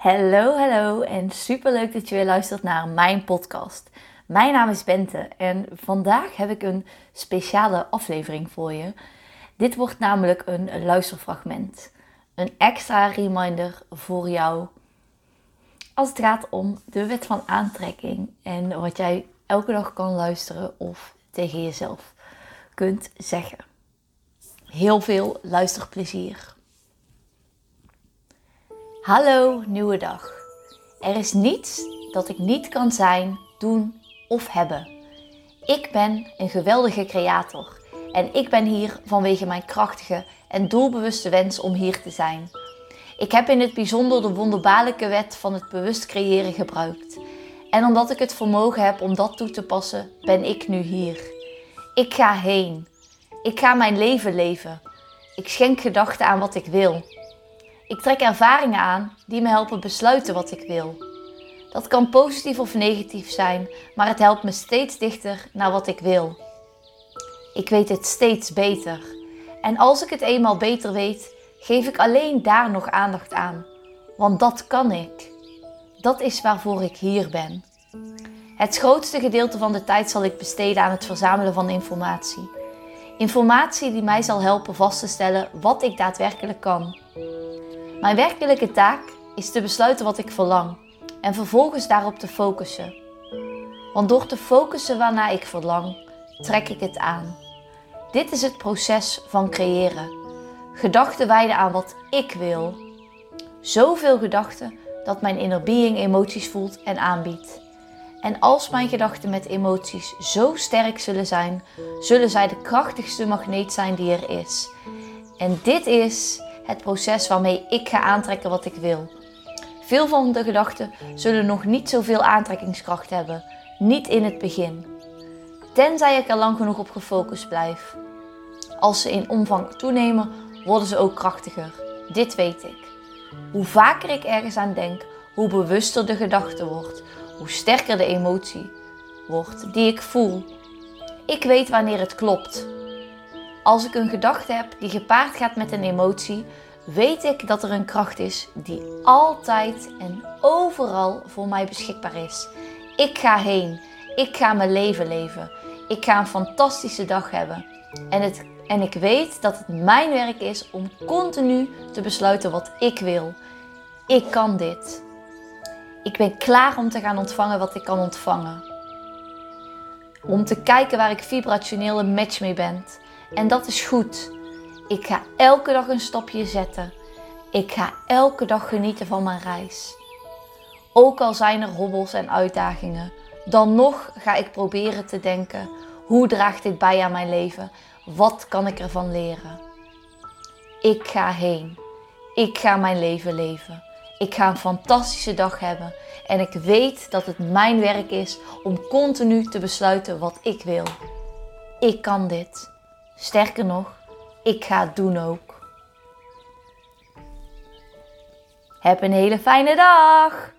Hallo, hallo en super leuk dat je weer luistert naar mijn podcast. Mijn naam is Bente en vandaag heb ik een speciale aflevering voor je. Dit wordt namelijk een luisterfragment. Een extra reminder voor jou als het gaat om de wet van aantrekking en wat jij elke dag kan luisteren of tegen jezelf kunt zeggen. Heel veel luisterplezier. Hallo, nieuwe dag. Er is niets dat ik niet kan zijn, doen of hebben. Ik ben een geweldige creator en ik ben hier vanwege mijn krachtige en doelbewuste wens om hier te zijn. Ik heb in het bijzonder de wonderbaarlijke wet van het bewust creëren gebruikt. En omdat ik het vermogen heb om dat toe te passen, ben ik nu hier. Ik ga heen. Ik ga mijn leven leven. Ik schenk gedachten aan wat ik wil. Ik trek ervaringen aan die me helpen besluiten wat ik wil. Dat kan positief of negatief zijn, maar het helpt me steeds dichter naar wat ik wil. Ik weet het steeds beter. En als ik het eenmaal beter weet, geef ik alleen daar nog aandacht aan. Want dat kan ik. Dat is waarvoor ik hier ben. Het grootste gedeelte van de tijd zal ik besteden aan het verzamelen van informatie. Informatie die mij zal helpen vast te stellen wat ik daadwerkelijk kan. Mijn werkelijke taak is te besluiten wat ik verlang en vervolgens daarop te focussen. Want door te focussen waarnaar ik verlang, trek ik het aan. Dit is het proces van creëren. Gedachten wijden aan wat ik wil. Zoveel gedachten dat mijn inner being emoties voelt en aanbiedt. En als mijn gedachten met emoties zo sterk zullen zijn, zullen zij de krachtigste magneet zijn die er is. En dit is het proces waarmee ik ga aantrekken wat ik wil. Veel van de gedachten zullen nog niet zoveel aantrekkingskracht hebben, niet in het begin. Tenzij ik er lang genoeg op gefocust blijf. Als ze in omvang toenemen, worden ze ook krachtiger. Dit weet ik. Hoe vaker ik ergens aan denk, hoe bewuster de gedachte wordt, hoe sterker de emotie wordt die ik voel. Ik weet wanneer het klopt. Als ik een gedachte heb die gepaard gaat met een emotie, weet ik dat er een kracht is die altijd en overal voor mij beschikbaar is. Ik ga heen. Ik ga mijn leven leven. Ik ga een fantastische dag hebben. En, het, en ik weet dat het mijn werk is om continu te besluiten wat ik wil. Ik kan dit. Ik ben klaar om te gaan ontvangen wat ik kan ontvangen. Om te kijken waar ik vibrationeel een match mee ben. En dat is goed. Ik ga elke dag een stapje zetten. Ik ga elke dag genieten van mijn reis. Ook al zijn er hobbels en uitdagingen, dan nog ga ik proberen te denken: hoe draagt dit bij aan mijn leven? Wat kan ik ervan leren? Ik ga heen. Ik ga mijn leven leven. Ik ga een fantastische dag hebben en ik weet dat het mijn werk is om continu te besluiten wat ik wil. Ik kan dit. Sterker nog, ik ga het doen ook. Heb een hele fijne dag!